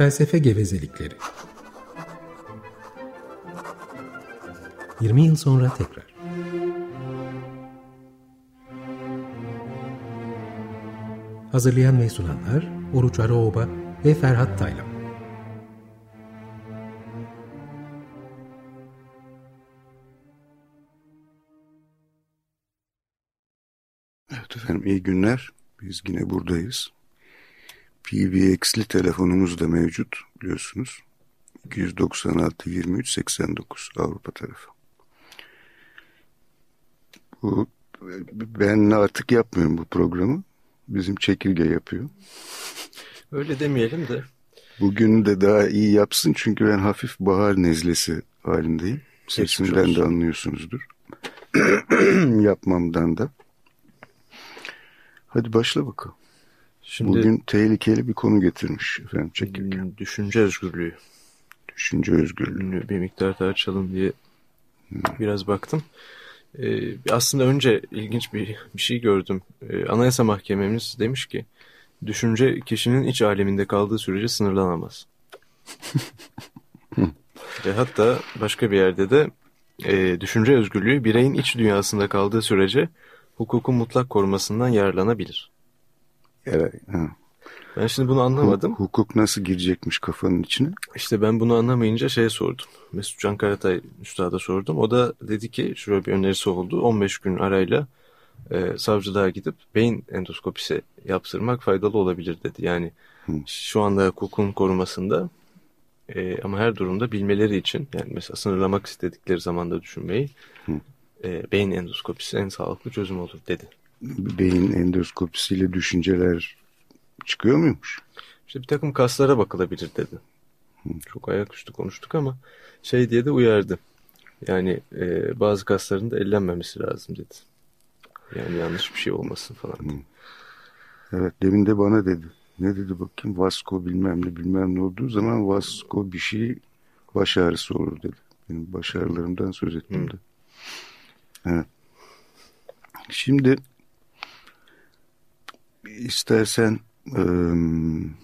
Felsefe gevezelikleri. 20 yıl sonra tekrar. Hazırlayan ve sunanlar Oruç Araoba ve Ferhat Taylan. Evet efendim iyi günler. Biz yine buradayız. PBX'li telefonumuz da mevcut biliyorsunuz. 296 23 89 Avrupa tarafı. Bu ben artık yapmıyorum bu programı. Bizim çekirge yapıyor. Öyle demeyelim de. Bugün de daha iyi yapsın çünkü ben hafif bahar nezlesi halindeyim. Sesimden de anlıyorsunuzdur. Yapmamdan da. Hadi başla bakalım. Şimdi, Bugün tehlikeli bir konu getirmiş efendim çekirge. Hmm, düşünce özgürlüğü. Düşünce özgürlüğü. Bir miktar tartışalım diye hmm. biraz baktım. Ee, aslında önce ilginç bir, bir şey gördüm. Ee, Anayasa Mahkememiz demiş ki düşünce kişinin iç aleminde kaldığı sürece sınırlanamaz. Ve hatta başka bir yerde de e, düşünce özgürlüğü bireyin iç dünyasında kaldığı sürece hukukun mutlak korumasından yararlanabilir. Evet. Ha. Ben şimdi bunu anlamadım. Hukuk nasıl girecekmiş kafanın içine? İşte ben bunu anlamayınca şey sordum. Mesut Can Karatay Üstad'a sordum. O da dedi ki şöyle bir önerisi oldu. 15 gün arayla e, savcılığa gidip beyin endoskopisi yaptırmak faydalı olabilir dedi. Yani Hı. şu anda hukukun korumasında e, ama her durumda bilmeleri için yani mesela sınırlamak istedikleri zamanda düşünmeyi e, beyin endoskopisi en sağlıklı çözüm olur dedi. Beyin endoskopisiyle düşünceler çıkıyor muymuş? İşte bir takım kaslara bakılabilir dedi. Hı. Çok ayaküstü konuştuk ama şey diye de uyardı. Yani e, bazı kasların da ellenmemesi lazım dedi. Yani yanlış bir şey olmasın falan. Hı. Evet demin de bana dedi. Ne dedi bakayım Vasco bilmem ne bilmem ne olduğu zaman Vasco bir şey baş ağrısı olur dedi. Benim baş ağrılarımdan söz ettim de. Evet. Şimdi istersen um,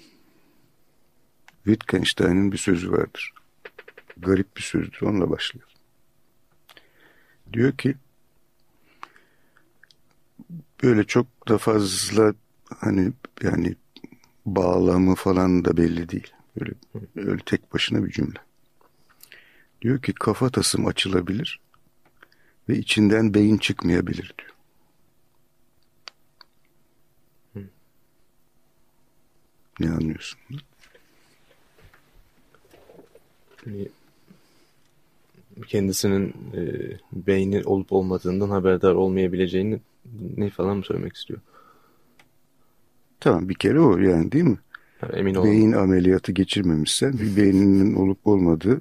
Wittgenstein'in bir sözü vardır. Garip bir sözdür. Onunla başlıyor. Diyor ki böyle çok da fazla hani yani bağlamı falan da belli değil. Böyle, öyle tek başına bir cümle. Diyor ki kafatasım açılabilir ve içinden beyin çıkmayabilir diyor. Ne anlıyorsun? Kendisinin e, beyni olup olmadığından haberdar olmayabileceğini ne falan mı söylemek istiyor? Tamam bir kere o yani değil mi? Yani emin olun. Beyin ameliyatı geçirmemişsen bir beyninin olup olmadığını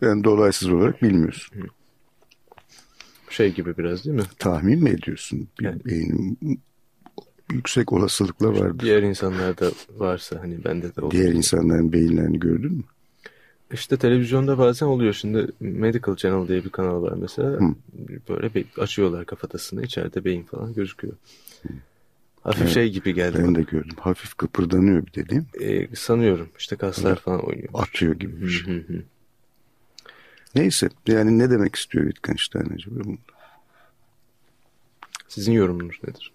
yani dolaysız olarak bilmiyorsun. Şey gibi biraz değil mi? Tahmin mi ediyorsun? Bir yani. beynin yüksek olasılıkla vardır. Diğer insanlarda varsa hani bende de olur. Diğer insanların beyinlerini gördün mü? İşte televizyonda bazen oluyor. Şimdi Medical Channel diye bir kanal var mesela. Hı. Böyle açıyorlar kafatasını. içeride beyin falan gözüküyor. Hı. Hafif evet, şey gibi geldi. Ben bana. de gördüm. Hafif kıpırdanıyor bir dediğim. Ee, sanıyorum. İşte kaslar evet. falan oynuyor. Atıyor gibi bir şey. Neyse. Yani ne demek istiyor Wittgenstein acaba bunda? Sizin yorumunuz nedir?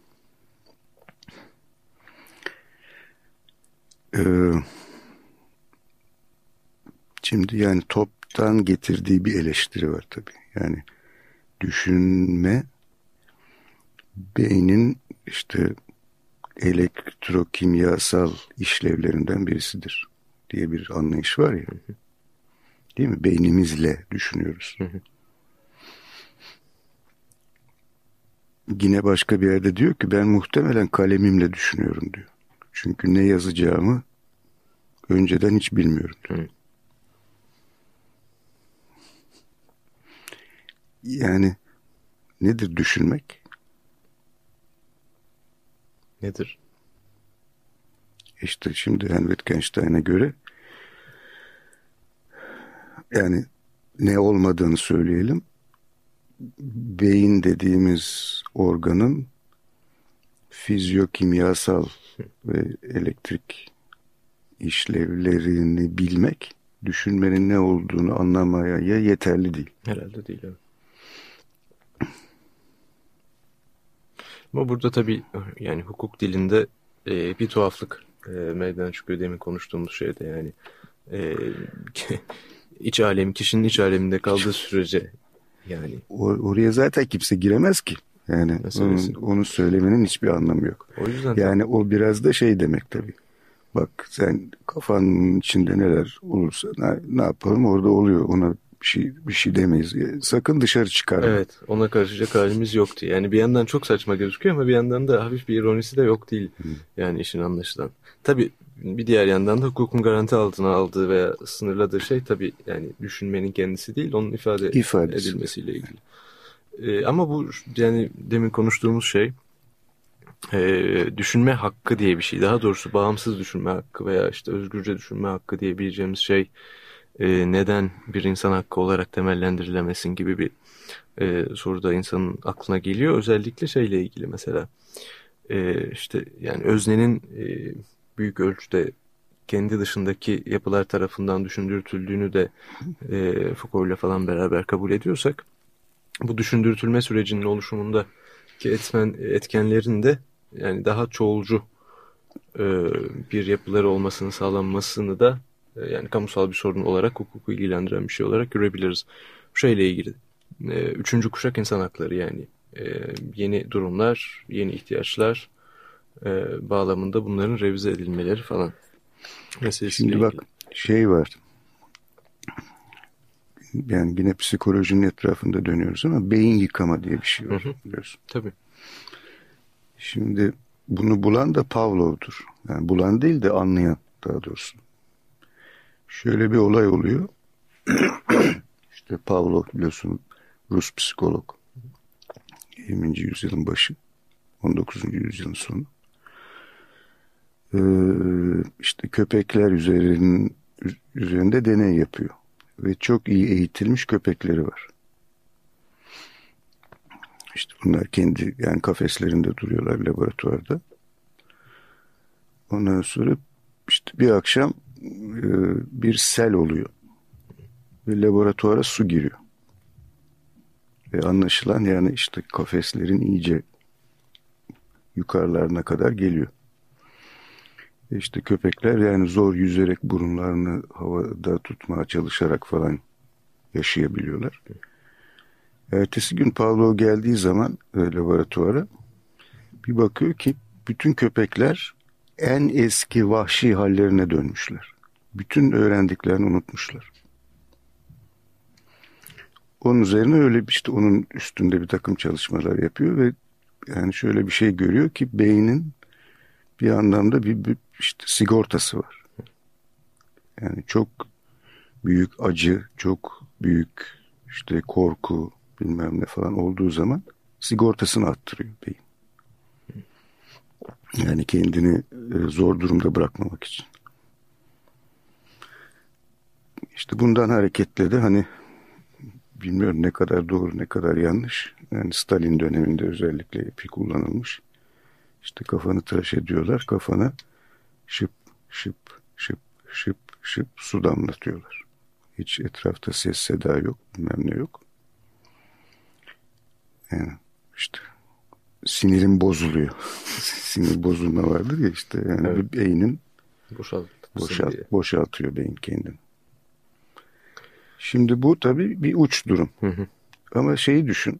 Ee, şimdi yani toptan getirdiği bir eleştiri var tabii. Yani düşünme beynin işte elektrokimyasal işlevlerinden birisidir diye bir anlayış var ya. Değil mi? Beynimizle düşünüyoruz. Yine başka bir yerde diyor ki ben muhtemelen kalemimle düşünüyorum diyor. Çünkü ne yazacağımı önceden hiç bilmiyorum. Diyor. Yani nedir düşünmek? Nedir? İşte şimdi Henry Wittgenstein'e göre yani ne olmadığını söyleyelim. Beyin dediğimiz organın fizyokimyasal ve elektrik işlevlerini bilmek düşünmenin ne olduğunu anlamaya yeterli değil. Herhalde değil evet. Ama burada tabii yani hukuk dilinde e, bir tuhaflık e, meydana çıkıyor demin konuştuğumuz şeyde yani e, iç alem kişinin iç aleminde kaldığı sürece yani. Or oraya zaten kimse giremez ki. Yani onun, onu söylemenin hiçbir anlamı yok. O yüzden yani tabii. o biraz da şey demek tabii. Bak sen kafanın içinde neler olursa ne, ne yapalım orada oluyor. Ona bir şey bir şey demeyiz. Sakın dışarı çıkarma. Evet, ona karışacak halimiz yoktu. Yani bir yandan çok saçma gözüküyor ama bir yandan da hafif bir ironisi de yok değil. Hı. Yani işin anlaşılan. Tabii bir diğer yandan da hukukun garanti altına aldığı veya sınırladığı şey tabii yani düşünmenin kendisi değil, onun ifade İfadesi. edilmesiyle ilgili. Ee, ama bu yani demin konuştuğumuz şey e, düşünme hakkı diye bir şey. Daha doğrusu bağımsız düşünme hakkı veya işte özgürce düşünme hakkı diyebileceğimiz şey e, neden bir insan hakkı olarak temellendirilemesin gibi bir e, soruda insanın aklına geliyor. Özellikle şeyle ilgili mesela e, işte yani öznenin e, büyük ölçüde kendi dışındaki yapılar tarafından düşündürtüldüğünü de e, Foucault ile falan beraber kabul ediyorsak bu düşündürtülme sürecinin oluşumunda ki etmen, etkenlerin de yani daha çoğulcu e, bir yapıları olmasını sağlanmasını da e, yani kamusal bir sorun olarak hukuku ilgilendiren bir şey olarak görebiliriz. Bu şeyle ilgili e, üçüncü kuşak insan hakları yani e, yeni durumlar, yeni ihtiyaçlar e, bağlamında bunların revize edilmeleri falan. Şimdi bak şey var yani yine psikolojinin etrafında dönüyoruz ama beyin yıkama diye bir şey var biliyorsun. Tabii. Şimdi bunu bulan da Pavlov'dur. Yani bulan değil de anlayan daha doğrusu. Şöyle bir olay oluyor. İşte Pavlov biliyorsun Rus psikolog. 20. yüzyılın başı. 19. yüzyılın sonu. Ee, işte köpekler üzerinin, üzerinde deney yapıyor. Ve çok iyi eğitilmiş köpekleri var. İşte bunlar kendi yani kafeslerinde duruyorlar laboratuvarda. Ondan sonra işte bir akşam e, bir sel oluyor. Ve laboratuvara su giriyor. Ve anlaşılan yani işte kafeslerin iyice yukarılarına kadar geliyor. İşte köpekler yani zor yüzerek burunlarını havada tutmaya çalışarak falan yaşayabiliyorlar. Ertesi gün Pavlov geldiği zaman e, laboratuvara bir bakıyor ki bütün köpekler en eski vahşi hallerine dönmüşler. Bütün öğrendiklerini unutmuşlar. Onun üzerine öyle işte onun üstünde bir takım çalışmalar yapıyor ve yani şöyle bir şey görüyor ki beynin bir anlamda bir, bir işte sigortası var. Yani çok büyük acı, çok büyük işte korku bilmem ne falan olduğu zaman sigortasını attırıyor beyin. Yani kendini e, zor durumda bırakmamak için. İşte bundan hareketle de hani bilmiyorum ne kadar doğru ne kadar yanlış. Yani Stalin döneminde özellikle epi kullanılmış. İşte kafanı tıraş ediyorlar. Kafana şıp şıp şıp şıp şıp su damlatıyorlar. Hiç etrafta ses seda yok bilmem ne yok. Yani işte sinirim bozuluyor. Sinir bozulma vardır ya işte yani evet. beynin Boşalt, boşalt, boşaltıyor beyin kendini. Şimdi bu tabii bir uç durum. Hı hı. Ama şeyi düşün.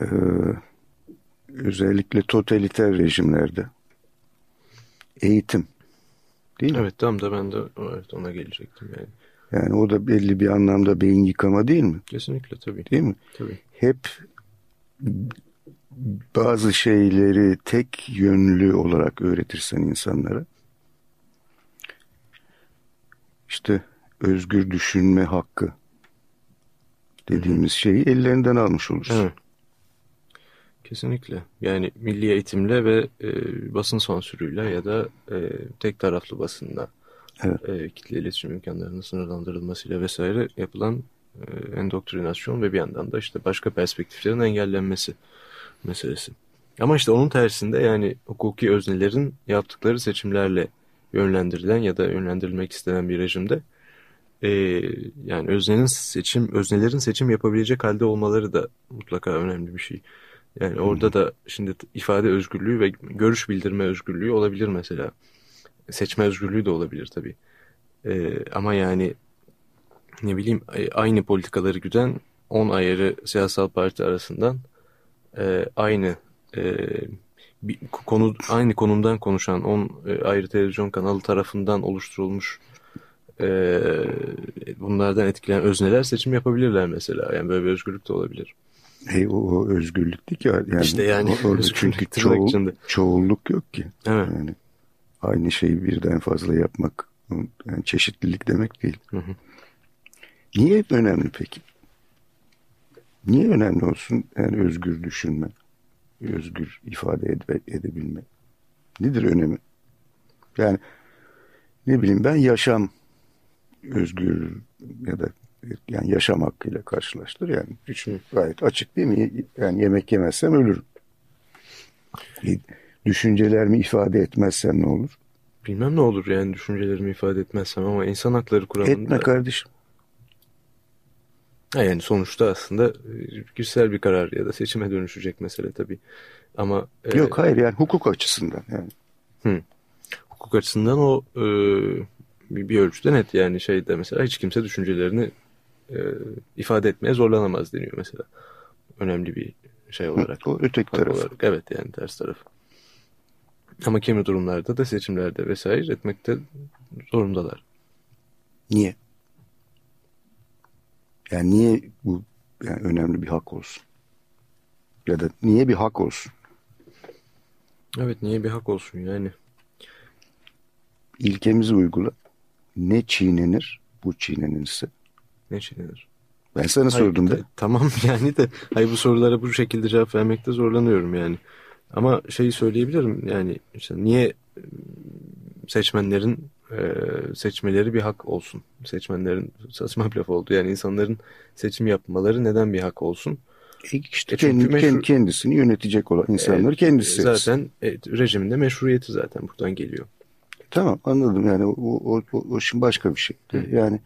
Ee, özellikle totaliter rejimlerde eğitim değil mi? Evet tam da ben de evet, ona gelecektim yani. Yani o da belli bir anlamda beyin yıkama değil mi? Kesinlikle tabii. Değil mi? Tabii. Hep bazı şeyleri tek yönlü olarak öğretirsen insanlara işte özgür düşünme hakkı dediğimiz şeyi ellerinden almış olursun. Evet. Kesinlikle. Yani milli eğitimle ve e, basın sansürüyle ya da e, tek taraflı basında evet. e, kitle iletişim imkanlarının sınırlandırılmasıyla vesaire yapılan e, endoktrinasyon ve bir yandan da işte başka perspektiflerin engellenmesi meselesi. Ama işte onun tersinde yani hukuki öznelerin yaptıkları seçimlerle yönlendirilen ya da yönlendirilmek istenen bir rejimde e, yani öznenin seçim öznelerin seçim yapabilecek halde olmaları da mutlaka önemli bir şey. Yani orada da şimdi ifade özgürlüğü ve görüş bildirme özgürlüğü olabilir mesela. Seçme özgürlüğü de olabilir tabii. E, ama yani ne bileyim aynı politikaları güden 10 ayrı siyasal parti arasından e, aynı e, bir konu aynı konumdan konuşan 10 e, ayrı televizyon kanalı tarafından oluşturulmuş e, bunlardan etkilenen özneler seçim yapabilirler mesela. Yani böyle bir özgürlük de olabilir. Hey, o, o özgürlük değil ki. Yani, işte yani. Orada çünkü çoğul, çoğulluk yok ki. Evet. Yani aynı şeyi birden fazla yapmak yani çeşitlilik demek değil. Hı hı. Niye önemli peki? Niye önemli olsun yani özgür düşünme, özgür ifade ede, edebilme? Nedir önemi? Yani ne bileyim ben yaşam özgür ya da yani yaşam hakkıyla karşılaştır. Yani düşün gayet açık değil mi? Yani yemek yemezsem ölürüm. Düşüncelerimi ifade etmezsem ne olur? Bilmem ne olur yani düşüncelerimi ifade etmezsem ama insan hakları kuramında... Etme kardeşim. Yani sonuçta aslında e, kişisel bir karar ya da seçime dönüşecek mesele tabii. Ama e, Yok hayır yani hukuk açısından yani. Hı. Hukuk açısından o e, bir ölçüde net yani şeyde mesela hiç kimse düşüncelerini e, ifade etmeye zorlanamaz deniyor mesela. Önemli bir şey olarak. O öteki taraf. Olarak. Evet yani ters taraf. Ama kimi durumlarda da seçimlerde vesaire etmekte zorundalar. Niye? Yani niye bu yani önemli bir hak olsun? Ya da niye bir hak olsun? Evet niye bir hak olsun yani? İlkemizi uygula. Ne çiğnenir? Bu çiğnenirse. Ne çiğnenir? Ben sana hayır, sordum da. Tamam yani de hayır bu sorulara bu şekilde cevap vermekte zorlanıyorum yani. Ama şeyi söyleyebilirim yani işte niye seçmenlerin e, seçmeleri bir hak olsun. Seçmenlerin saçma bir laf oldu. Yani insanların seçim yapmaları neden bir hak olsun? E işte e kendi, meşru... kendisini yönetecek olan insanları e, kendisi Zaten e, rejimin de meşruiyeti zaten buradan geliyor. Tamam anladım yani o, o, o, o şimdi başka bir şey. Hı. Yani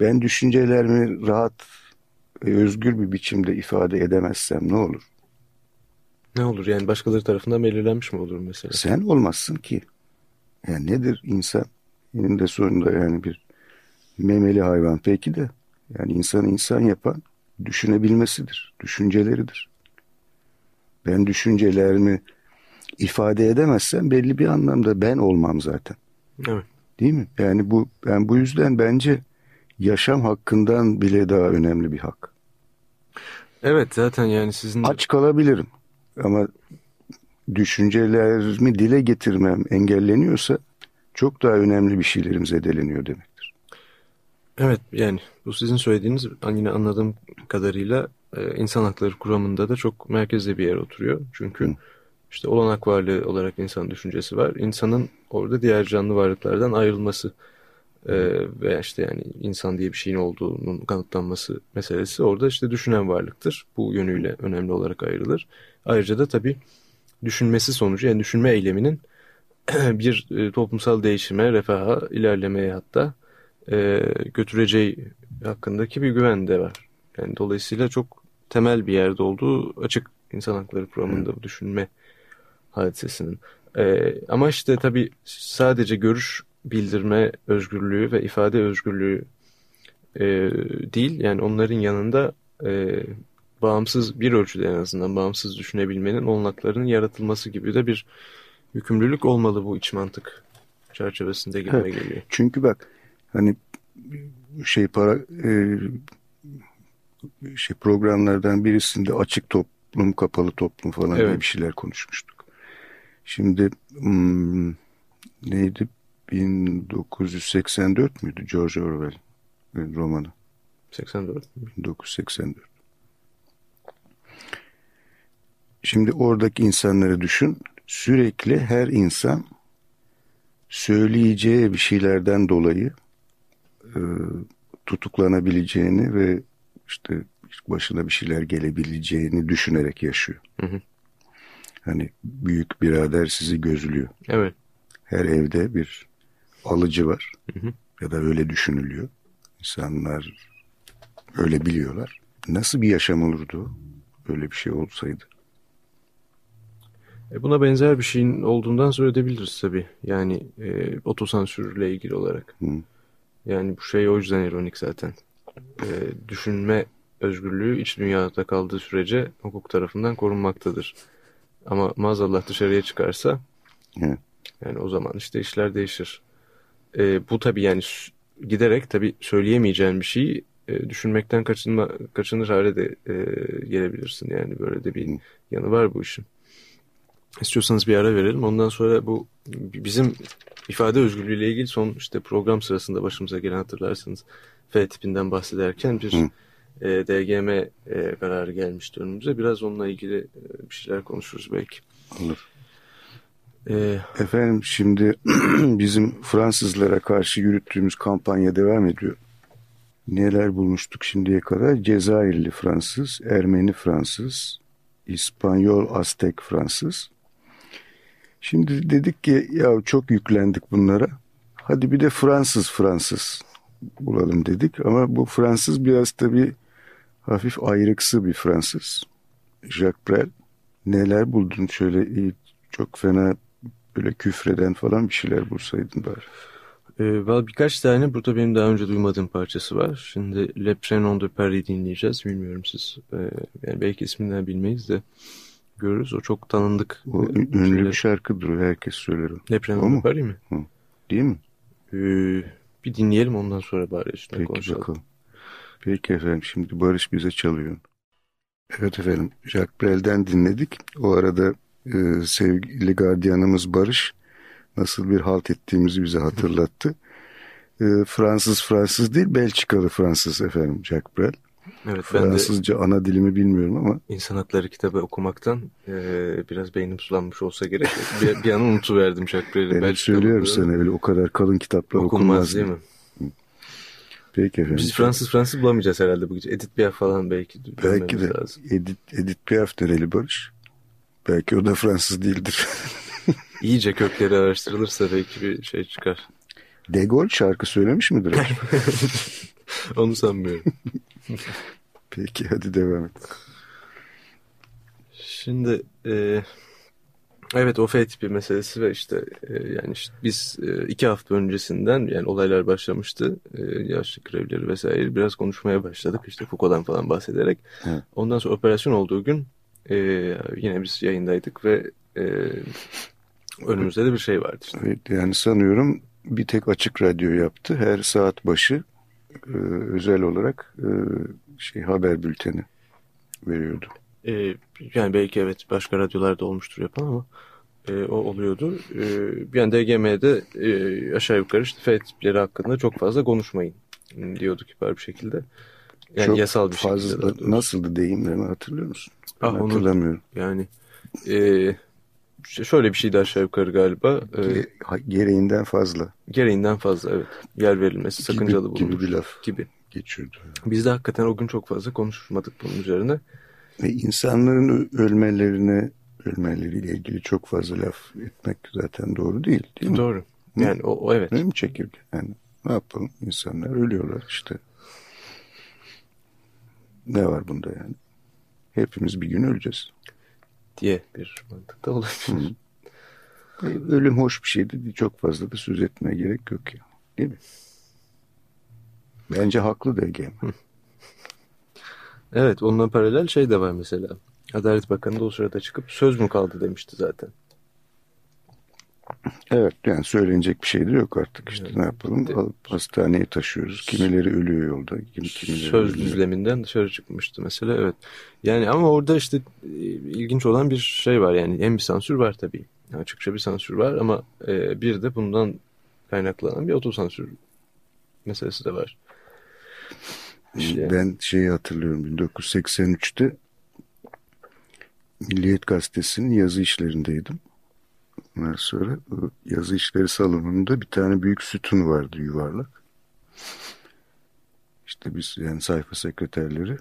ben düşüncelerimi rahat ve özgür bir biçimde ifade edemezsem ne olur? Ne olur yani başkaları tarafından belirlenmiş mi olur mesela? Sen olmazsın ki. Yani nedir insan? Eninde sonunda yani bir memeli hayvan peki de yani insan insan yapan düşünebilmesidir, düşünceleridir. Ben düşüncelerimi ifade edemezsem belli bir anlamda ben olmam zaten. Evet. Değil mi? Yani bu ben bu yüzden bence yaşam hakkından bile daha önemli bir hak. Evet zaten yani sizin aç kalabilirim ama düşüncelerimi dile getirmem engelleniyorsa çok daha önemli bir şeylerim zedeleniyor demektir. Evet yani bu sizin söylediğiniz yine anladığım kadarıyla e, insan hakları kuramında da çok merkezde bir yer oturuyor. Çünkü Hı. işte olanak varlığı olarak insan düşüncesi var. İnsanın orada diğer canlı varlıklardan ayrılması e, ve işte yani insan diye bir şeyin olduğunun kanıtlanması meselesi orada işte düşünen varlıktır. Bu yönüyle önemli olarak ayrılır. Ayrıca da tabii düşünmesi sonucu yani düşünme eyleminin bir e, toplumsal değişime, refaha, ilerlemeye hatta e, götüreceği hakkındaki bir güven de var. Yani dolayısıyla çok temel bir yerde olduğu açık insan hakları programında bu düşünme hadisesinin. E, ama işte tabii sadece görüş bildirme özgürlüğü ve ifade özgürlüğü e, değil yani onların yanında e, bağımsız bir ölçüde en azından bağımsız düşünebilmenin olanaklarının yaratılması gibi de bir yükümlülük olmalı bu iç mantık çerçevesinde gibi evet. geliyor. Çünkü bak hani şey para e, şey programlardan birisinde açık toplum kapalı toplum falan evet. bir şeyler konuşmuştuk. Şimdi hmm, neydi 1984 müydü George Orwell romanı? 84 1984. Şimdi oradaki insanları düşün. Sürekli her insan söyleyeceği bir şeylerden dolayı e, tutuklanabileceğini ve işte başına bir şeyler gelebileceğini düşünerek yaşıyor. Hı hı. Hani büyük birader sizi gözlüyor. Evet. Her evde bir alıcı var. Hı hı. Ya da öyle düşünülüyor. İnsanlar öyle biliyorlar. Nasıl bir yaşam olurdu öyle bir şey olsaydı? E buna benzer bir şeyin olduğundan söz edebiliriz tabii. Yani e, otosansürle ilgili olarak. Hı. Yani bu şey o yüzden ironik zaten. E, düşünme özgürlüğü iç dünyada kaldığı sürece hukuk tarafından korunmaktadır. Ama maazallah dışarıya çıkarsa Hı. yani o zaman işte işler değişir. E, bu tabii yani giderek tabii söyleyemeyeceğin bir şeyi e, düşünmekten kaçınma, kaçınır hale de e, gelebilirsin. Yani böyle de bir Hı. yanı var bu işin. İstiyorsanız bir ara verelim. Ondan sonra bu bizim ifade özgürlüğüyle ilgili son işte program sırasında başımıza gelen hatırlarsanız F tipinden bahsederken bir e, DGM e, kararı gelmişti önümüze. Biraz onunla ilgili e, bir şeyler konuşuruz belki. Olur. Ee, Efendim şimdi bizim Fransızlara karşı yürüttüğümüz kampanya devam ediyor. Neler bulmuştuk şimdiye kadar? Cezayirli Fransız, Ermeni Fransız, İspanyol Aztek Fransız. Şimdi dedik ki ya çok yüklendik bunlara. Hadi bir de Fransız Fransız bulalım dedik. Ama bu Fransız biraz tabii hafif ayrıksı bir Fransız. Jacques Brel. Neler buldun şöyle çok fena böyle küfreden falan bir şeyler bulsaydın bari. Ee, birkaç tane burada benim daha önce duymadığım parçası var. Şimdi Le Prénom de Paris dinleyeceğiz. Bilmiyorum siz. Ee, yani belki isminden bilmeyiz de görürüz. O çok tanındık. O e, ünlü şeyler. bir şarkıdır o. Herkes söyler o. Le Prénom de Paris mi? Hı. Değil mi? Ee, bir dinleyelim ondan sonra bari üstüne Peki konuşalım. bakalım. Peki efendim şimdi Barış bize çalıyor. Evet efendim Jacques Brel'den dinledik. O arada e, sevgili gardiyanımız Barış nasıl bir halt ettiğimizi bize hatırlattı. E, Fransız Fransız değil Belçikalı Fransız efendim Jacques Brel. Evet, Fransızca ben de ana dilimi bilmiyorum ama. İnsan Hakları kitabı okumaktan e, biraz beynim sulanmış olsa gerek. bir, bir an unutuverdim Jacques Brel'i. Ben söylüyorum sana öyle o kadar kalın kitaplar okunmaz. Okunmaz değil mi? Peki efendim. Biz Fransız Fransız bulamayacağız herhalde bu gece. Edith Piaf falan belki. Belki de. Lazım. Edith, Edith Piaf nereli Barış? Belki o da Fransız değildir. İyice kökleri araştırılırsa belki bir şey çıkar. De Gaulle şarkı söylemiş midir? Onu sanmıyorum. Peki hadi devam et. Şimdi e, evet o F tipi meselesi ve işte e, yani işte biz e, iki hafta öncesinden yani olaylar başlamıştı. E, yaşlı grevleri vesaire biraz konuşmaya başladık işte Foucault'dan falan bahsederek. Evet. Ondan sonra operasyon olduğu gün e, yine biz yayındaydık ve e, önümüzde de bir şey vardı. Işte. Evet yani sanıyorum bir tek açık radyo yaptı. Her saat başı e, özel olarak e, şey haber bülteni veriyordu. E, yani belki evet başka radyolarda olmuştur yapan ama e, o oluyordu. E, yani DGM'de e, aşağı yukarı işte F tipleri hakkında çok fazla konuşmayın diyordu kibar bir şekilde. Yani çok yasal bir fazla, şekilde. Nasıldı deyimlerini hatırlıyor musun? Ben ah, hatırlamıyorum. Onu, yani e, şöyle bir şeydi aşağı yukarı galiba. E, gereğinden fazla. Gereğinden fazla evet. Yer verilmesi sakıncalı bulunmuş. Gibi bir laf. Gibi. Geçiyordu. Biz de hakikaten o gün çok fazla konuşmadık bunun üzerine. Ve insanların ölmelerine ölmeleriyle ilgili çok fazla laf etmek zaten doğru değil değil mi? Doğru. Yani o, o evet. Değil mi çekirge? Yani ne yapalım? İnsanlar ölüyorlar işte. Ne var bunda yani? Hepimiz bir gün öleceğiz. Diye bir mantık da olabilir. Ölüm hoş bir şeydi. Çok fazla da söz etmeye gerek yok ya. Değil mi? Bence haklı DGM. evet onunla paralel şey de var mesela. Adalet Bakanı da o sırada çıkıp söz mü kaldı demişti zaten. Evet yani söylenecek bir şey de yok artık işte evet. ne yapalım de, alıp hastaneye taşıyoruz. Kimileri ölüyor yolda. Kim, kimileri söz ölüyor. düzleminden dışarı çıkmıştı mesela evet. Yani ama orada işte e, ilginç olan bir şey var yani hem bir sansür var tabii. Açıkça bir sansür var ama e, bir de bundan kaynaklanan bir otosansür meselesi de var. İşte. Ben şeyi hatırlıyorum 1983'te Milliyet Gazetesi'nin yazı işlerindeydim. Ondan sonra yazı işleri salonunda bir tane büyük sütun vardı yuvarlak. İşte biz yani sayfa sekreterleri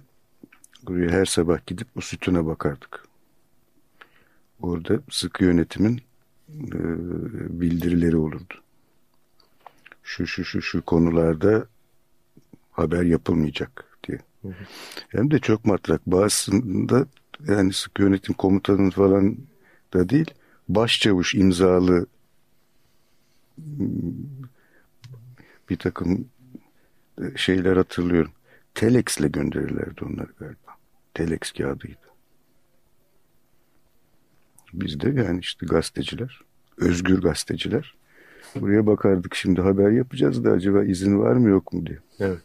buraya her sabah gidip o sütuna bakardık. orada sıkı yönetimin e, bildirileri olurdu. Şu şu şu şu konularda haber yapılmayacak diye. Hı hı. Hem de çok matrak. Bazısında yani sıkı yönetim komutanın falan da değil başçavuş imzalı bir takım şeyler hatırlıyorum. Telex'le gönderirlerdi onları galiba. Telex kağıdıydı. Biz de yani işte gazeteciler, özgür gazeteciler. Buraya bakardık şimdi haber yapacağız da acaba izin var mı yok mu diye. Evet.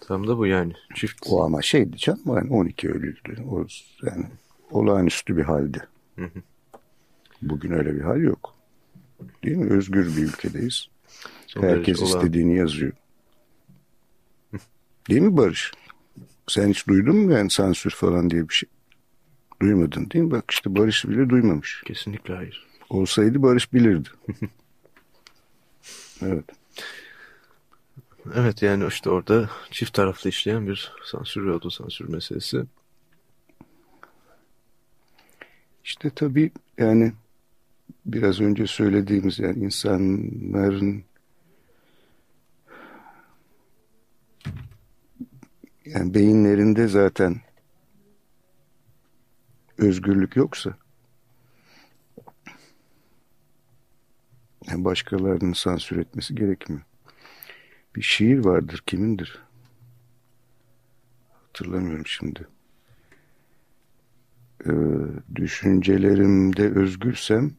Tam da bu yani. Çift. O ama şeydi canım yani 12 Eylül'dü. O yani olağanüstü bir haldi. Hı hı. Bugün öyle bir hal yok. Değil mi? Özgür bir ülkedeyiz. Son Herkes istediğini olan... yazıyor. Değil mi Barış? Sen hiç duydun mu yani sansür falan diye bir şey? Duymadın değil mi? Bak işte Barış bile duymamış. Kesinlikle hayır. Olsaydı Barış bilirdi. evet. Evet yani işte orada çift taraflı işleyen bir sansür ve otosansür meselesi. İşte tabii yani biraz önce söylediğimiz yani insanların yani beyinlerinde zaten özgürlük yoksa yani başkalarının sansür etmesi gerekmiyor. Bir şiir vardır kimindir? Hatırlamıyorum şimdi. Ee, düşüncelerimde özgürsem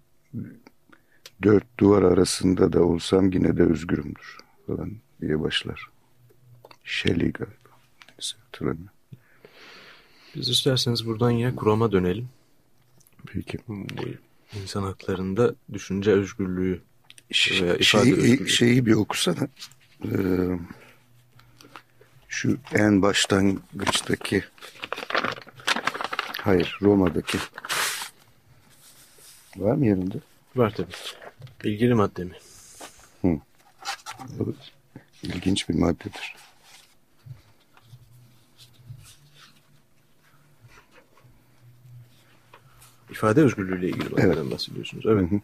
dört duvar arasında da olsam yine de özgürümdür falan diye başlar. Shelley galiba. Neyse hatırlamıyorum. Biz isterseniz buradan yine kurama dönelim. Peki. İnsan haklarında düşünce özgürlüğü veya ifade şeyi, özgürlüğü. Şeyi bir okusana. Ee, şu en başlangıçtaki hayır Roma'daki var mı yerinde? Var tabii. İlgili madde mi? Hı. Evet. İlginç bir maddedir. İfade özgürlüğüyle ilgili maddeden evet. bahsediyorsunuz. Evet. Hı hı.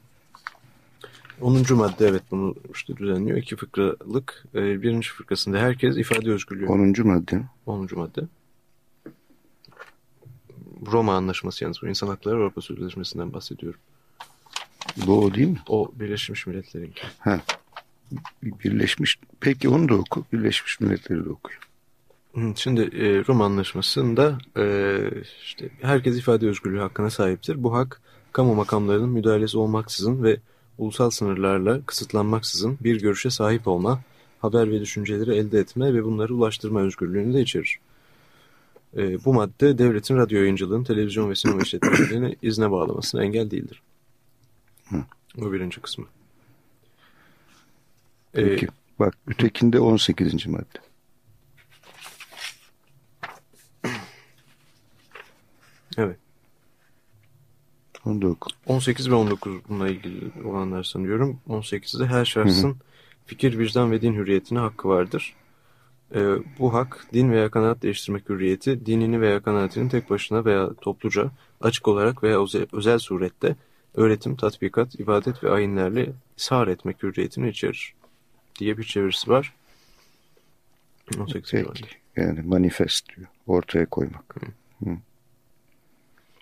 10. madde evet bunu işte düzenliyor. İki fıkralık. E, birinci fıkrasında herkes ifade özgürlüğü. 10. madde. 10. madde. Roma Anlaşması yalnız bu insan hakları Avrupa Sözleşmesi'nden bahsediyorum. Bu o değil mi? O Birleşmiş Milletler'in. Ha. Birleşmiş. Peki onu da oku. Birleşmiş Milletler'i de okuyor. Şimdi e, Roma Anlaşması'nda e, işte herkes ifade özgürlüğü hakkına sahiptir. Bu hak kamu makamlarının müdahalesi olmaksızın ve ulusal sınırlarla kısıtlanmaksızın bir görüşe sahip olma, haber ve düşünceleri elde etme ve bunları ulaştırma özgürlüğünü de içerir. E, bu madde devletin radyo yayıncılığın, televizyon ve sinema işletmelerini izne bağlamasına engel değildir. Hı. Bu birinci kısmı. Peki. Ee, Bak ötekinde 18. madde. Evet. 19. 18 ve 19 bununla ilgili olanlar sanıyorum. 18'de her şahsın hı hı. fikir, vicdan ve din hürriyetine hakkı vardır. Ee, bu hak din veya kanaat değiştirmek hürriyeti, dinini veya kanaatini tek başına veya topluca, açık olarak veya özel surette öğretim, tatbikat, ibadet ve ayinlerle ishar etmek hürriyetini içerir diye bir çevirisi var. 18 Peki. Yani manifest diyor. Ortaya koymak. Hı. Hı.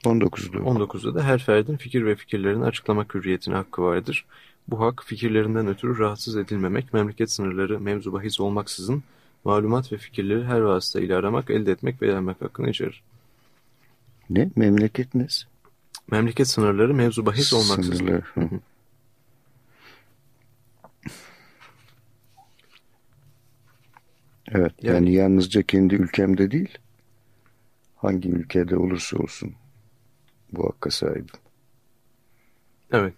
19'da. 19'da da her ferdin fikir ve fikirlerini açıklamak hürriyetine hakkı vardır. Bu hak fikirlerinden ötürü rahatsız edilmemek, memleket sınırları mevzu bahis olmaksızın malumat ve fikirleri her vasıtayla aramak, elde etmek ve yaymak hakkını içerir. Ne? Memleket ne? Memleket sınırları mevzu bahis olmaksızın. Sınırlar. Evet yani, yani yalnızca kendi ülkemde değil hangi ülkede olursa olsun bu hakka sahibim. Evet.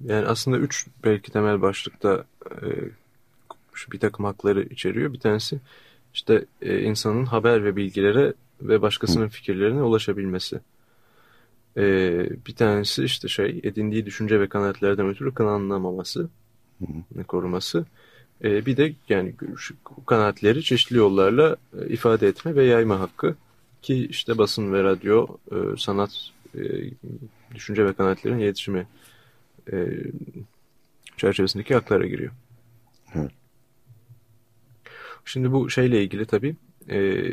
Yani aslında üç belki temel başlıkta e, bir takım hakları içeriyor. Bir tanesi işte e, insanın haber ve bilgilere ve başkasının fikirlerine ulaşabilmesi. E, bir tanesi işte şey edindiği düşünce ve kanaatlerden ötürü kınanlamaması, Hı. koruması. E, bir de yani kanaatleri çeşitli yollarla e, ifade etme ve yayma hakkı ki işte basın ve radyo, e, sanat e, e, düşünce ve kanaatlerin iletişimi e, çerçevesindeki haklara giriyor. Evet. Şimdi bu şeyle ilgili tabii e,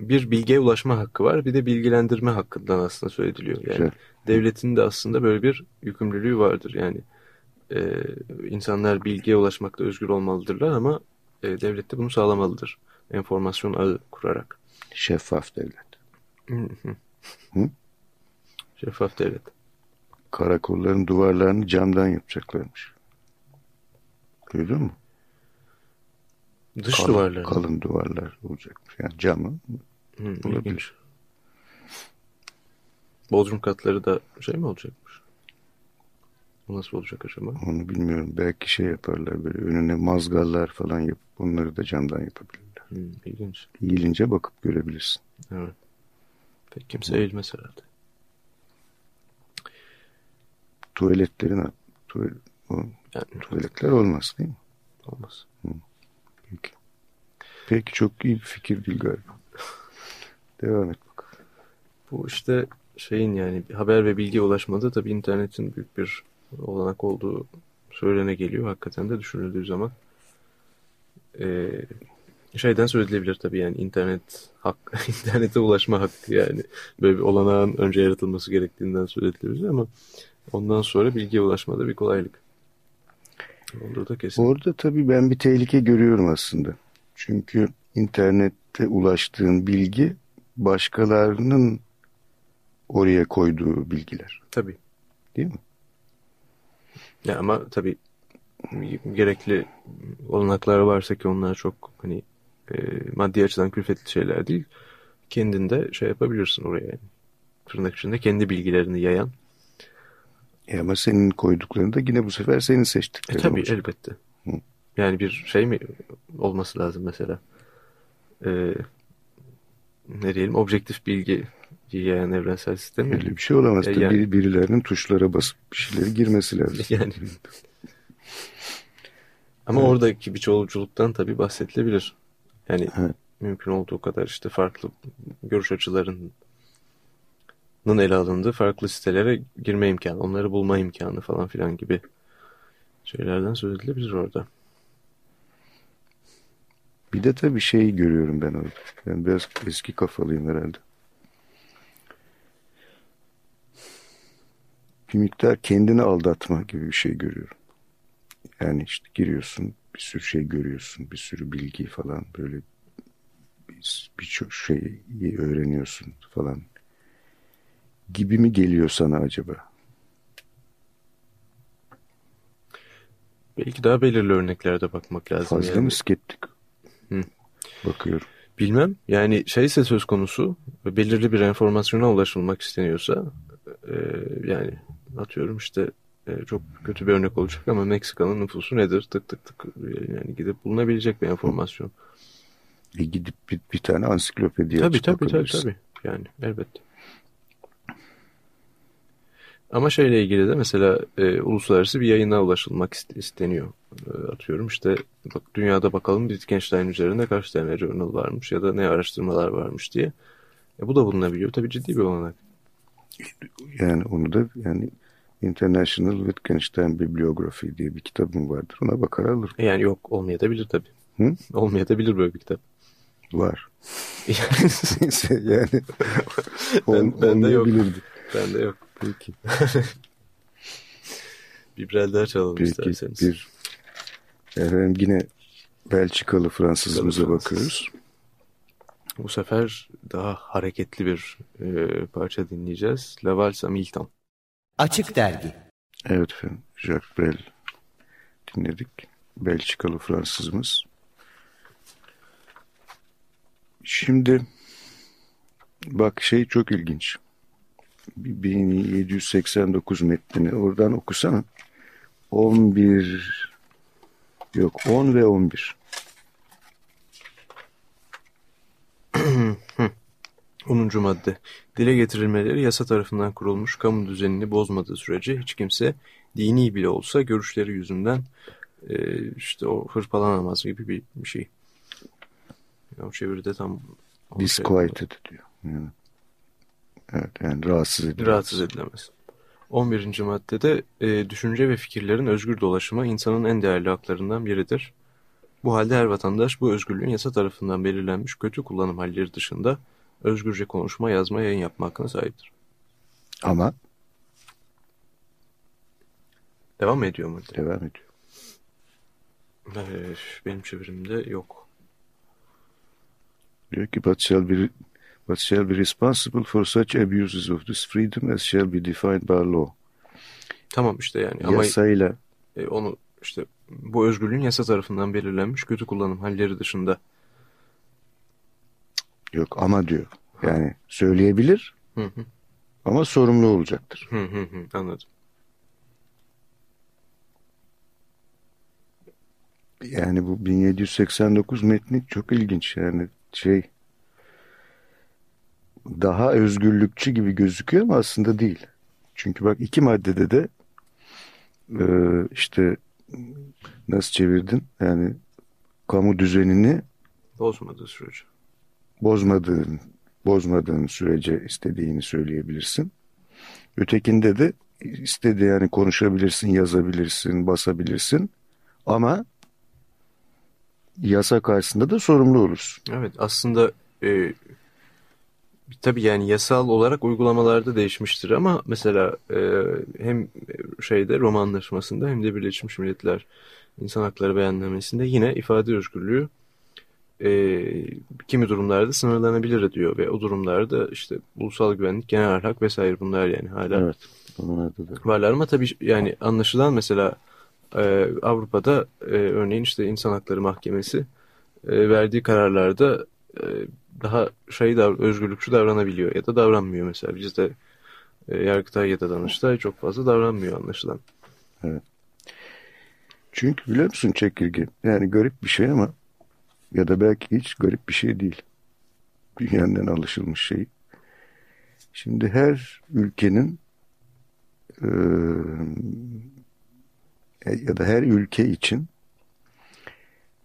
bir bilgiye ulaşma hakkı var bir de bilgilendirme hakkından aslında söz ediliyor. Yani Güzel. devletin de aslında böyle bir yükümlülüğü vardır. Yani e, insanlar bilgiye ulaşmakta özgür olmalıdırlar ama e, devlet de bunu sağlamalıdır. Enformasyon ağı kurarak. Şeffaf devlet. Hı? Şeffaf devlet. Karakolların duvarlarını camdan yapacaklarmış. Duydun mu? Dış kalın, duvarları. Kalın duvarlar olacakmış. Yani camı Hı, olabilir. Bodrum katları da şey mi olacakmış? O nasıl olacak acaba? onu bilmiyorum. Belki şey yaparlar böyle önüne mazgallar falan yapıp onları da camdan yapabilirler. Hı, ilginç. Eğilince bakıp görebilirsin. Evet. Pek kimse eğilmez herhalde. Tuvaletlerin tuval, o, Yani tuvaletler olmaz değil mi? olmaz. Peki. Peki çok iyi bir fikir değil galiba. Devam et bakalım. Bu işte şeyin yani haber ve bilgi ulaşmada tabii internetin büyük bir olanak olduğu söylene geliyor. Hakikaten de düşünüldüğü zaman Ee, şeyden söz tabii yani internet hak, internete ulaşma hakkı yani böyle bir olanağın önce yaratılması gerektiğinden söz edilebilir ama ondan sonra bilgiye ulaşmada bir kolaylık. Olduğu da kesin. Orada tabii ben bir tehlike görüyorum aslında. Çünkü internette ulaştığın bilgi başkalarının oraya koyduğu bilgiler. Tabii. Değil mi? Ya ama tabii gerekli olanaklar varsa ki onlar çok hani e, maddi açıdan külfetli şeyler değil. Kendinde şey yapabilirsin oraya yani. Tırnak içinde kendi bilgilerini yayan. E ama senin koyduklarını da yine bu sefer senin E seçtiklerin tabii olacak. elbette. Hı. Yani bir şey mi olması lazım mesela? E, ne diyelim objektif bilgi yayan evrensel sistem? Öyle bir şey olamaz. E, yani- biri- birilerinin tuşlara basıp bir şeyleri girmesi lazım. Yani. Ama Evet. oradaki bir çoğulculuktan tabii bahsedilebilir. Yani Evet. mümkün olduğu kadar işte farklı görüş açılarının ele alındığı farklı sitelere girme imkanı, onları bulma imkanı falan filan gibi şeylerden söz edilebilir orada. Bir de tabii şey görüyorum ben orada. Ben biraz eski kafalıyım herhalde. Bir miktar kendini aldatma gibi bir şey görüyorum. Yani işte giriyorsun, bir sürü şey görüyorsun, bir sürü bilgi falan böyle bir- birçok şeyi öğreniyorsun falan. Gibi mi geliyor sana acaba? Belki daha belirli örneklerde bakmak lazım. Fazla yani. mı skeptik? Hı. Bakıyorum. Bilmem. Yani şeyse söz konusu belirli bir enformasyona ulaşılmak isteniyorsa e, yani atıyorum işte e, çok kötü bir örnek olacak ama Meksika'nın nüfusu nedir? Tık tık tık e, yani gidip bulunabilecek bir enformasyon. E gidip bir, bir tane ansiklopedi Tabii tabii tabii bakabilirsin. tabii. Yani elbette. Ama şeyle ilgili de mesela e, uluslararası bir yayına ulaşılmak ist- isteniyor. E, atıyorum işte bak dünyada bakalım Wittgenstein üzerinde kaç tane journal varmış ya da ne araştırmalar varmış diye. E, bu da bulunabiliyor. Tabii ciddi bir olanak. Yani onu da yani International Wittgenstein Bibliography diye bir kitabım vardır. Ona bakar alırım. E, yani yok olmayabilir tabii. Hı? Olmayabilir böyle bir kitap. Var. Yani Neyse yani. Ben- bende yok. olmayabilirdi. bende yok. Peki. Bir brel daha çalalım Peki isterseniz. bir efendim yine Belçikalı Fransızımıza Fransız. bakıyoruz. Bu sefer daha hareketli bir e, parça dinleyeceğiz. La Valse à Milton. Açık Dergi Evet efendim. Jacques Brel dinledik. Belçikalı Fransızımız. Şimdi bak şey çok ilginç. 1789 metnini oradan okusana. 11 yok 10 ve 11. 10. madde. Dile getirilmeleri yasa tarafından kurulmuş kamu düzenini bozmadığı sürece hiç kimse dini bile olsa görüşleri yüzünden e, işte o hırpalanamaz gibi bir, bir şey. O çeviride tam o şey- Disquieted diyor. Yani Evet yani rahatsız edilemez. Rahatsız edilemez. 11. maddede e, düşünce ve fikirlerin özgür dolaşımı insanın en değerli haklarından biridir. Bu halde her vatandaş bu özgürlüğün yasa tarafından belirlenmiş kötü kullanım halleri dışında özgürce konuşma, yazma, yayın yapma hakkına sahiptir. Ama Devam ediyor mu? devam ediyor. Ee, benim çevirimde yok. Diyor ki shall be, but shall be responsible for such abuses of this freedom as shall be defined by law. Tamam işte yani ama Yasayla e, onu işte bu özgürlüğün yasa tarafından belirlenmiş kötü kullanım halleri dışında. yok ama diyor. Yani söyleyebilir Hı hı, ama sorumlu olacaktır. hı hı, hı, anladım. Yani bu 1789 metni çok ilginç yani şey daha özgürlükçü gibi gözüküyor ama aslında değil. Çünkü bak iki maddede de e, işte nasıl çevirdin yani kamu düzenini Bozmadığı sürece. bozmadığın bozmadığın sürece istediğini söyleyebilirsin. Ötekinde de istediği yani konuşabilirsin, yazabilirsin, basabilirsin ama yasa karşısında da sorumlu olursun. Evet aslında e, tabii yani yasal olarak uygulamalarda değişmiştir ama mesela e, hem şeyde Roma Anlaşması'nda hem de Birleşmiş Milletler İnsan Hakları Beyannamesi'nde yine ifade özgürlüğü e, kimi durumlarda sınırlanabilir diyor ve o durumlarda işte ulusal güvenlik, genel ahlak vesaire bunlar yani hala Evet. Varlar ama tabii yani anlaşılan mesela e, Avrupa'da e, örneğin işte İnsan Hakları Mahkemesi e, verdiği kararlarda e, daha şey dav- özgürlükçü davranabiliyor ya da davranmıyor mesela. Bizde e, Yargıtay ya da Danıştay çok fazla davranmıyor anlaşılan. Çünkü biliyor musun çekirge? Yani garip bir şey ama ya da belki hiç garip bir şey değil. Dünyanın alışılmış şey. Şimdi her ülkenin eee, ya da her ülke için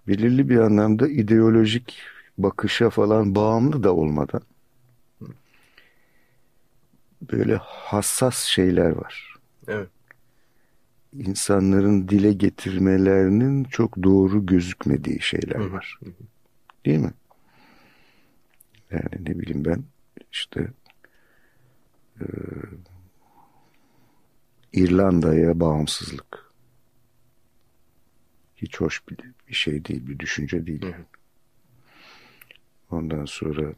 belirli bir anlamda ideolojik bakışa falan bağımlı da olmadan böyle hassas şeyler var. Evet. insanların dile getirmelerinin çok doğru gözükmediği şeyler Hı hı. var. Değil mi? Yani ne bileyim ben işte e, İrlanda'ya bağımsızlık hiç hoş bir, bir şey değil, bir düşünce değil. Hı hı. Ondan sonra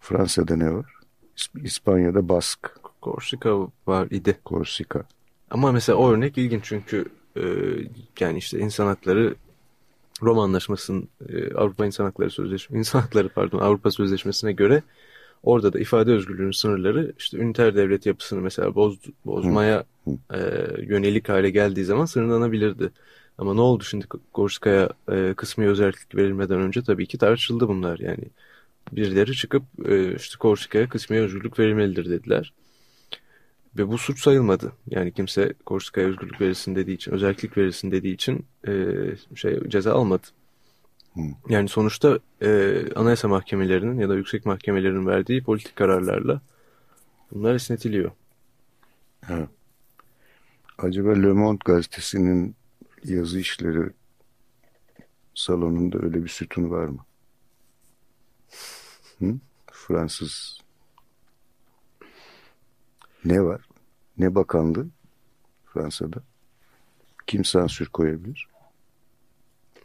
Fransa'da ne var? İsp- İspanya'da Bask, Korsika var idi. Korsika. Ama mesela o örnek ilginç çünkü e, yani işte insan hakları Roma Anlaşması'nın e, Avrupa İnsan Hakları Sözleşmesi, İnsan Hakları pardon Avrupa Sözleşmesi'ne göre orada da ifade özgürlüğünün sınırları işte üniter devlet yapısını mesela boz, bozmaya e, yönelik hale geldiği zaman sınırlanabilirdi. Ama ne oldu şimdi Korsika'ya e, kısmi özellik verilmeden önce tabii ki tartışıldı bunlar yani. Birileri çıkıp e, işte Korsika'ya kısmi özgürlük verilmelidir dediler. Ve bu suç sayılmadı. Yani kimse Korsika'ya özgürlük verilsin dediği için, özellik verilsin dediği için e, şey ceza almadı. Yani sonuçta e, anayasa mahkemelerinin ya da yüksek mahkemelerin verdiği politik kararlarla bunlar esnetiliyor. Acaba Le Monde gazetesinin yazı işleri salonunda öyle bir sütun var mı? Hı? Fransız. Ne var? Ne bakanlığı Fransa'da? Kim sansür koyabilir?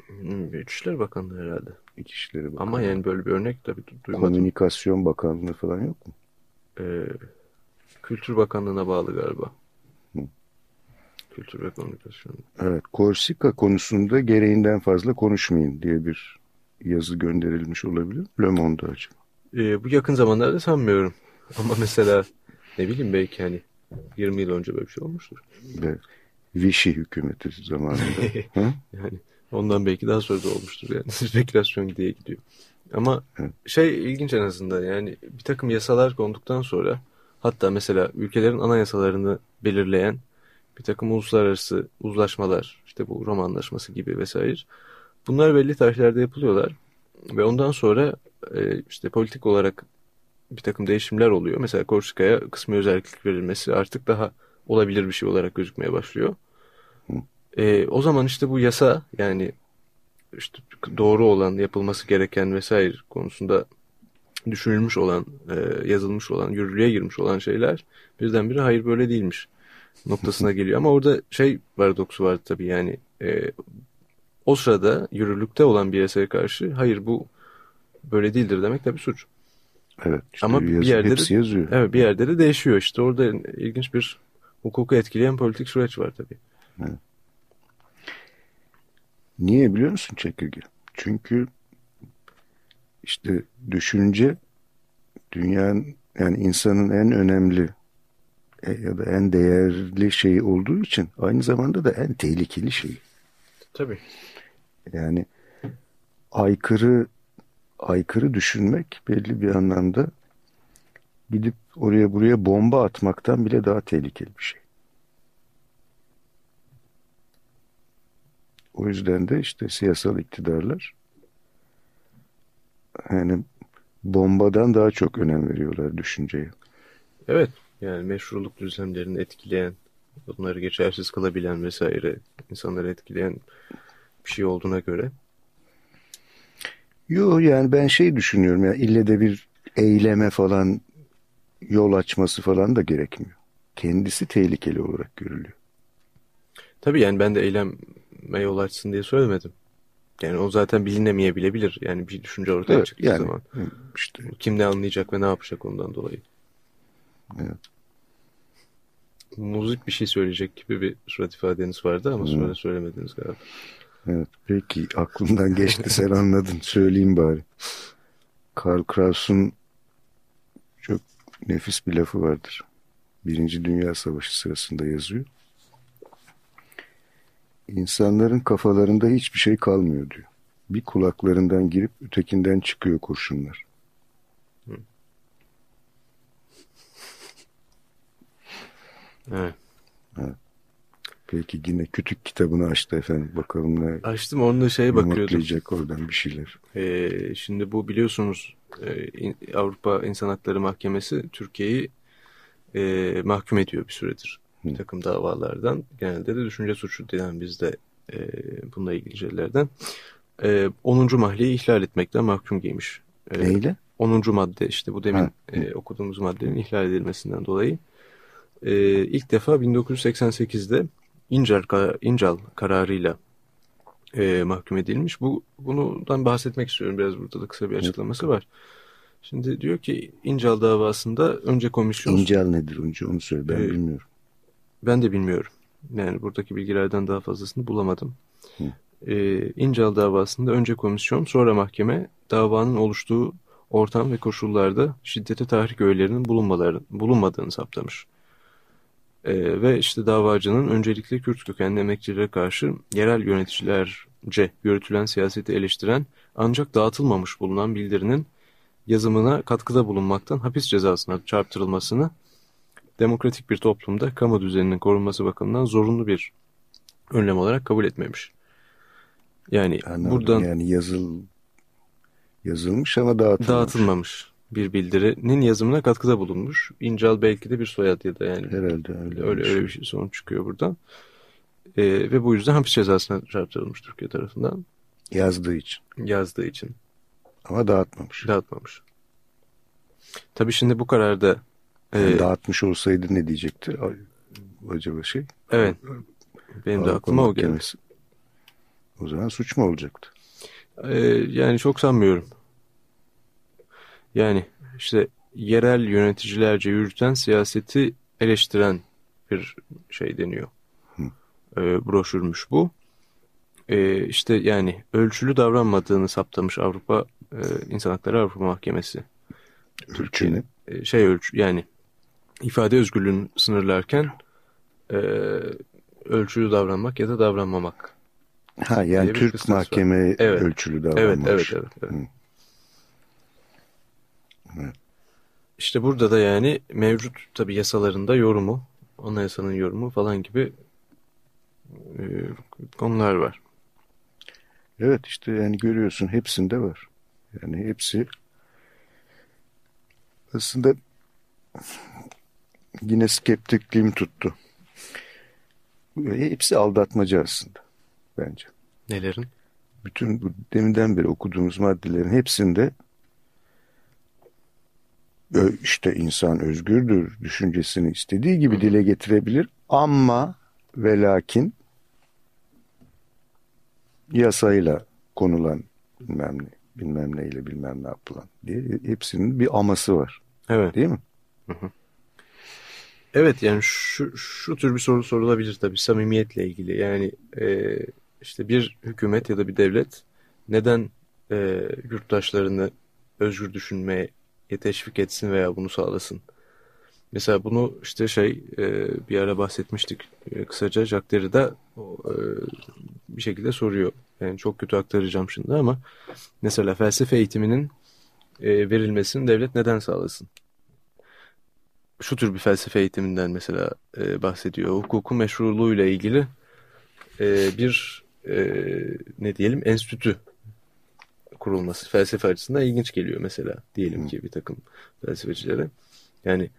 Hmm, İçişleri Bakanlığı herhalde. İçişleri Bakanlığı. Ama yani böyle bir örnek tabii du- duymadım. Komünikasyon Bakanlığı falan yok mu? E, Kültür Bakanlığı'na bağlı galiba. Kültür ve Komünikasyon. Evet, Korsika konusunda gereğinden fazla konuşmayın diye bir yazı gönderilmiş olabilir. Le Monde'a acaba. E, bu yakın zamanlarda sanmıyorum. Ama mesela ne bileyim belki hani 20 yıl önce böyle bir şey olmuştur. Ve Vichy hükümeti zamanında. Yani ondan belki daha sonra da olmuştur yani. Spekülasyon diye gidiyor. Ama Evet. şey ilginç en azından yani bir takım yasalar konduktan sonra hatta mesela ülkelerin anayasalarını belirleyen bir takım uluslararası uzlaşmalar işte bu Roma Anlaşması gibi vesaire bunlar belli tarihlerde yapılıyorlar ve ondan sonra e, işte politik olarak bir takım değişimler oluyor. Mesela Korsika'ya kısmi özellik verilmesi artık daha olabilir bir şey olarak gözükmeye başlıyor. E, o zaman işte bu yasa yani işte doğru olan yapılması gereken vesaire konusunda düşünülmüş olan, e, yazılmış olan, yürürlüğe girmiş olan şeyler birdenbire hayır böyle değilmiş noktasına geliyor. Ama orada şey paradoksu var tabii yani e, o sırada yürürlükte olan bir yasaya karşı hayır bu böyle değildir demek tabii suç. Evet. Işte Ama yazı, bir yerde hepsi de, yazıyor. Evet bir yerde de değişiyor işte orada ilginç bir hukuku etkileyen politik süreç var tabii. Evet. Niye biliyor musun çekirge? Çünkü işte düşünce dünyanın yani insanın en önemli ya da en değerli şeyi olduğu için aynı zamanda da en tehlikeli şeyi. Tabii. Yani aykırı aykırı düşünmek belli bir anlamda gidip oraya buraya bomba atmaktan bile daha tehlikeli bir şey. O yüzden de işte siyasal iktidarlar yani bombadan daha çok önem veriyorlar düşünceye. Evet yani meşruluk düzenlerini etkileyen, bunları geçersiz kılabilen vesaire insanları etkileyen bir şey olduğuna göre. Yok yani ben şey düşünüyorum ya ille de bir eyleme falan yol açması falan da gerekmiyor. Kendisi tehlikeli olarak görülüyor. Tabii yani ben de eyleme yol açsın diye söylemedim. Yani o zaten bilinemeyebilebilir. Yani bir düşünce ortaya Evet, çıktığı yani zaman. işte Kim ne anlayacak ve ne yapacak ondan dolayı. Evet. Muzik bir şey söyleyecek gibi bir surat ifadeniz vardı ama sonra söylemediniz galiba. evet peki aklımdan geçti sen anladın söyleyeyim bari. Karl Kraus'un çok nefis bir lafı vardır. Birinci Dünya Savaşı sırasında yazıyor. İnsanların kafalarında hiçbir şey kalmıyor diyor. Bir kulaklarından girip ötekinden çıkıyor kurşunlar. Evet. Peki yine kütük kitabını açtı efendim. Bakalım ne Açtım onunla şeye bakıyordum. oradan bir şeyler. Ee, şimdi bu biliyorsunuz e, Avrupa İnsan Hakları Mahkemesi Türkiye'yi e, mahkum ediyor bir süredir. Bir takım davalardan. Genelde de düşünce suçu denen bizde e, bununla ilgili şeylerden. E, 10. mahliyi ihlal etmekten mahkum giymiş. E, Neyle? 10. madde işte bu demin Ha. e, okuduğumuz maddenin ihlal edilmesinden dolayı. E, ilk defa 1988'de İncal, kar- İncal kararıyla e, mahkum edilmiş. Bu Bundan bahsetmek istiyorum. Biraz burada da kısa bir açıklaması var. Şimdi diyor ki İncal davasında önce komisyon... İncal nedir önce onu söyle ben Ee, bilmiyorum. Ben de bilmiyorum. Yani buradaki bilgilerden daha fazlasını bulamadım. Hı. Ee, İncal davasında önce komisyon sonra mahkeme davanın oluştuğu ortam ve koşullarda şiddete tahrik öğelerinin bulunmadığını saptamış. Ee, ve işte davacının öncelikle Kürt kökenli emekçilere karşı yerel yöneticilerce yürütülen siyaseti eleştiren ancak dağıtılmamış bulunan bildirinin yazımına katkıda bulunmaktan hapis cezasına çarptırılmasını demokratik bir toplumda kamu düzeninin korunması bakımından zorunlu bir önlem olarak kabul etmemiş. Yani Anladım. buradan Yani yazıl yazılmış ama dağıtılmamış. dağıtılmamış bir bildirinin yazımına katkıda bulunmuş. İncal belki de bir soyad ya da yani Herhalde öyle. öyle, öyle bir şey sonuç çıkıyor buradan. Ee, ve bu yüzden hapis cezasına çarptırılmış Türkiye tarafından Yazdığı için. yazdığı için Ama dağıtmamış. dağıtmamış. Tabii şimdi bu kararda Yani e, dağıtmış olsaydı ne diyecekti? Acaba şey. evet benim de aklıma o geldi. O zaman suç mu olacaktı? Ee, yani çok sanmıyorum. Yani işte yerel yöneticilerce yürüten siyaseti eleştiren bir şey deniyor. Ee, broşürmüş bu. Ee, işte yani ölçülü davranmadığını saptamış Avrupa e, İnsan Hakları Avrupa Mahkemesi. Türkçenin. Ee, şey ölçü yani ifade özgürlüğünü sınırlarken e, ölçülü davranmak ya da davranmamak. Ha yani Türk var. mahkeme Evet. ölçülü Evet, davranmış. evet, evet. evet. Hı. Evet. İşte burada da yani mevcut tabi yasalarında yorumu, anayasanın yorumu falan gibi e, konular var. Evet işte yani görüyorsun hepsinde var. Yani hepsi aslında yine skeptikliğim tuttu. Hepsi aldatmaca aslında bence. Nelerin? Bütün bu deminden beri okuduğumuz maddelerin hepsinde işte insan özgürdür, düşüncesini istediği gibi dile getirebilir ama ve lakin yasayla konulan bilmem ne, bilmem neyle bilmem ne yapılan diye hepsinin bir aması var. Evet. Değil mi? Hı hı. Evet yani şu, şu tür bir soru sorulabilir tabii samimiyetle ilgili. Yani e, işte bir hükümet ya da bir devlet neden e, yurttaşlarını özgür düşünmeye teşvik etsin veya bunu sağlasın? Mesela bunu işte şey e, bir ara bahsetmiştik e, kısaca Jacques Derrida e, bir şekilde soruyor. Yani çok kötü aktaracağım şimdi ama mesela felsefe eğitiminin verilmesini devlet neden sağlasın? Şu tür bir felsefe eğitiminden mesela e, bahsediyor. Hukukun meşruluğuyla ilgili bir ne diyelim enstitü kurulması felsefe açısından ilginç geliyor mesela diyelim ki bir takım felsefecilere. Yani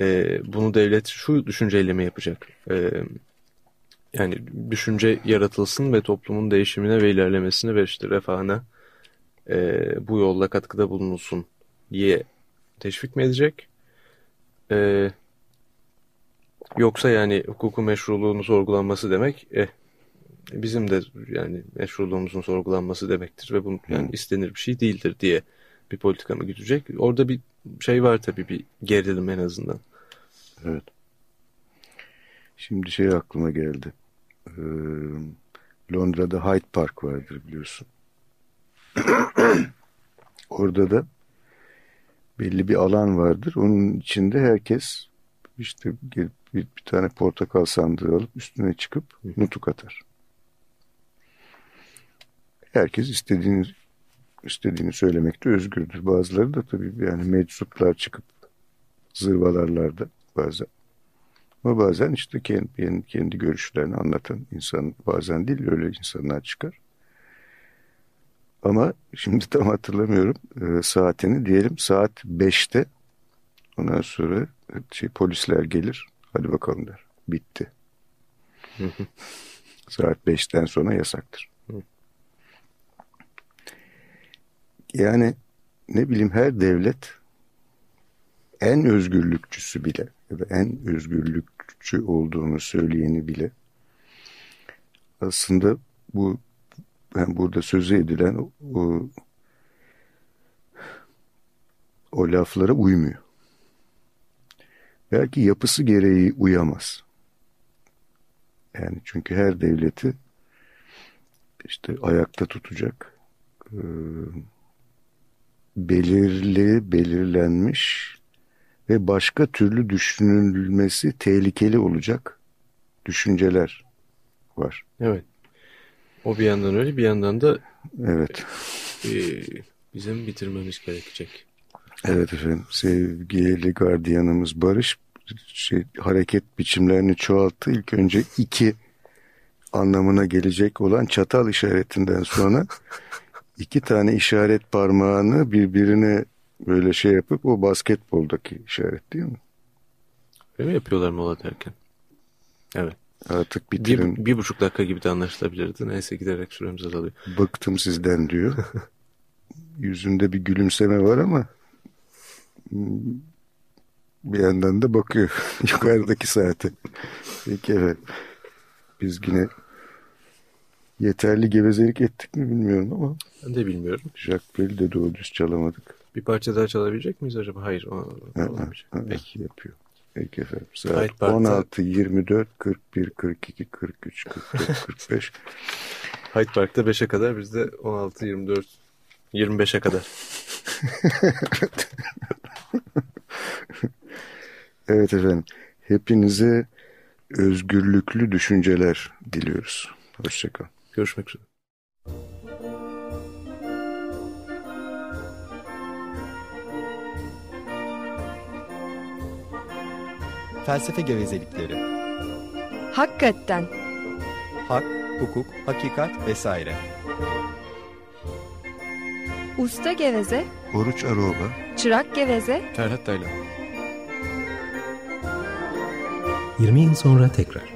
e, bunu devlet şu düşünceyle mi yapacak? E, yani düşünce yaratılsın ve toplumun değişimine ve ilerlemesine ve işte refahına e, bu yolla katkıda bulunulsun diye teşvik mi edecek? E, yoksa yani hukukun meşruluğunu sorgulanması demek eh, bizim de yani meşruluğumuzun sorgulanması demektir ve bu yani istenir bir şey değildir diye bir politika mı güdecek? Orada bir şey var tabii bir gerilim en azından. Evet. Şimdi şey aklıma geldi. Ee, Londra'da Hyde Park vardır biliyorsun. Orada da belli bir alan vardır. Onun içinde herkes işte bir, bir, bir tane portakal sandığı alıp üstüne çıkıp nutuk atar. Herkes istediğini istediğini söylemekte özgürdür. Bazıları da tabii yani meczuplar çıkıp zırvalarlar da bazen. Ama bazen işte kendi, kendi görüşlerini anlatan insan bazen değil öyle insanlar çıkar. Ama şimdi tam hatırlamıyorum e, saatini diyelim saat 5'te ondan sonra şey, polisler gelir hadi bakalım der bitti. saat 5'ten sonra yasaktır. Yani ne bileyim her devlet en özgürlükçüsü bile ya da en özgürlükçü olduğunu söyleyeni bile aslında bu ben burada sözü edilen o, o laflara uymuyor. Belki yapısı gereği uyamaz. Yani çünkü her devleti işte ayakta tutacak belirli, belirlenmiş ve başka türlü düşünülmesi tehlikeli olacak düşünceler var. Evet. O bir yandan öyle bir yandan da evet. E, bizim bitirmemiz gerekecek. Evet efendim sevgili gardiyanımız Barış şey, hareket biçimlerini çoğalttı. İlk önce iki anlamına gelecek olan çatal işaretinden sonra iki tane işaret parmağını birbirine böyle şey yapıp o basketboldaki işaret değil mi? Öyle mi yapıyorlar mola derken? Evet. Artık bitirin. Bir, bir buçuk dakika gibi de anlaşılabilirdi. Neyse giderek süremiz azalıyor. Bıktım sizden diyor. Yüzünde bir gülümseme var ama bir yandan da bakıyor yukarıdaki saate. Peki evet. Biz yine yeterli gevezelik ettik mi bilmiyorum ama. Ben de bilmiyorum. Jacques Brel'i de doğru düz çalamadık. Bir parça daha çalabilecek miyiz acaba? Hayır. O, olamayacak. Peki yapıyor. Peki efendim. Saat 16, 24, 41, 42, 43, 44, 45. Hyde Park'ta 5'e kadar biz de 16, 24, 25'e kadar. evet efendim. Hepinize özgürlüklü düşünceler diliyoruz. Hoşçakalın. Görüşmek üzere. Felsefe gevezelikleri. Hakikaten. Hak, hukuk, hakikat vesaire. Usta geveze Oruç Aroba, Çırak Geveze, Ferhat Taylan. 20 yıl sonra tekrar.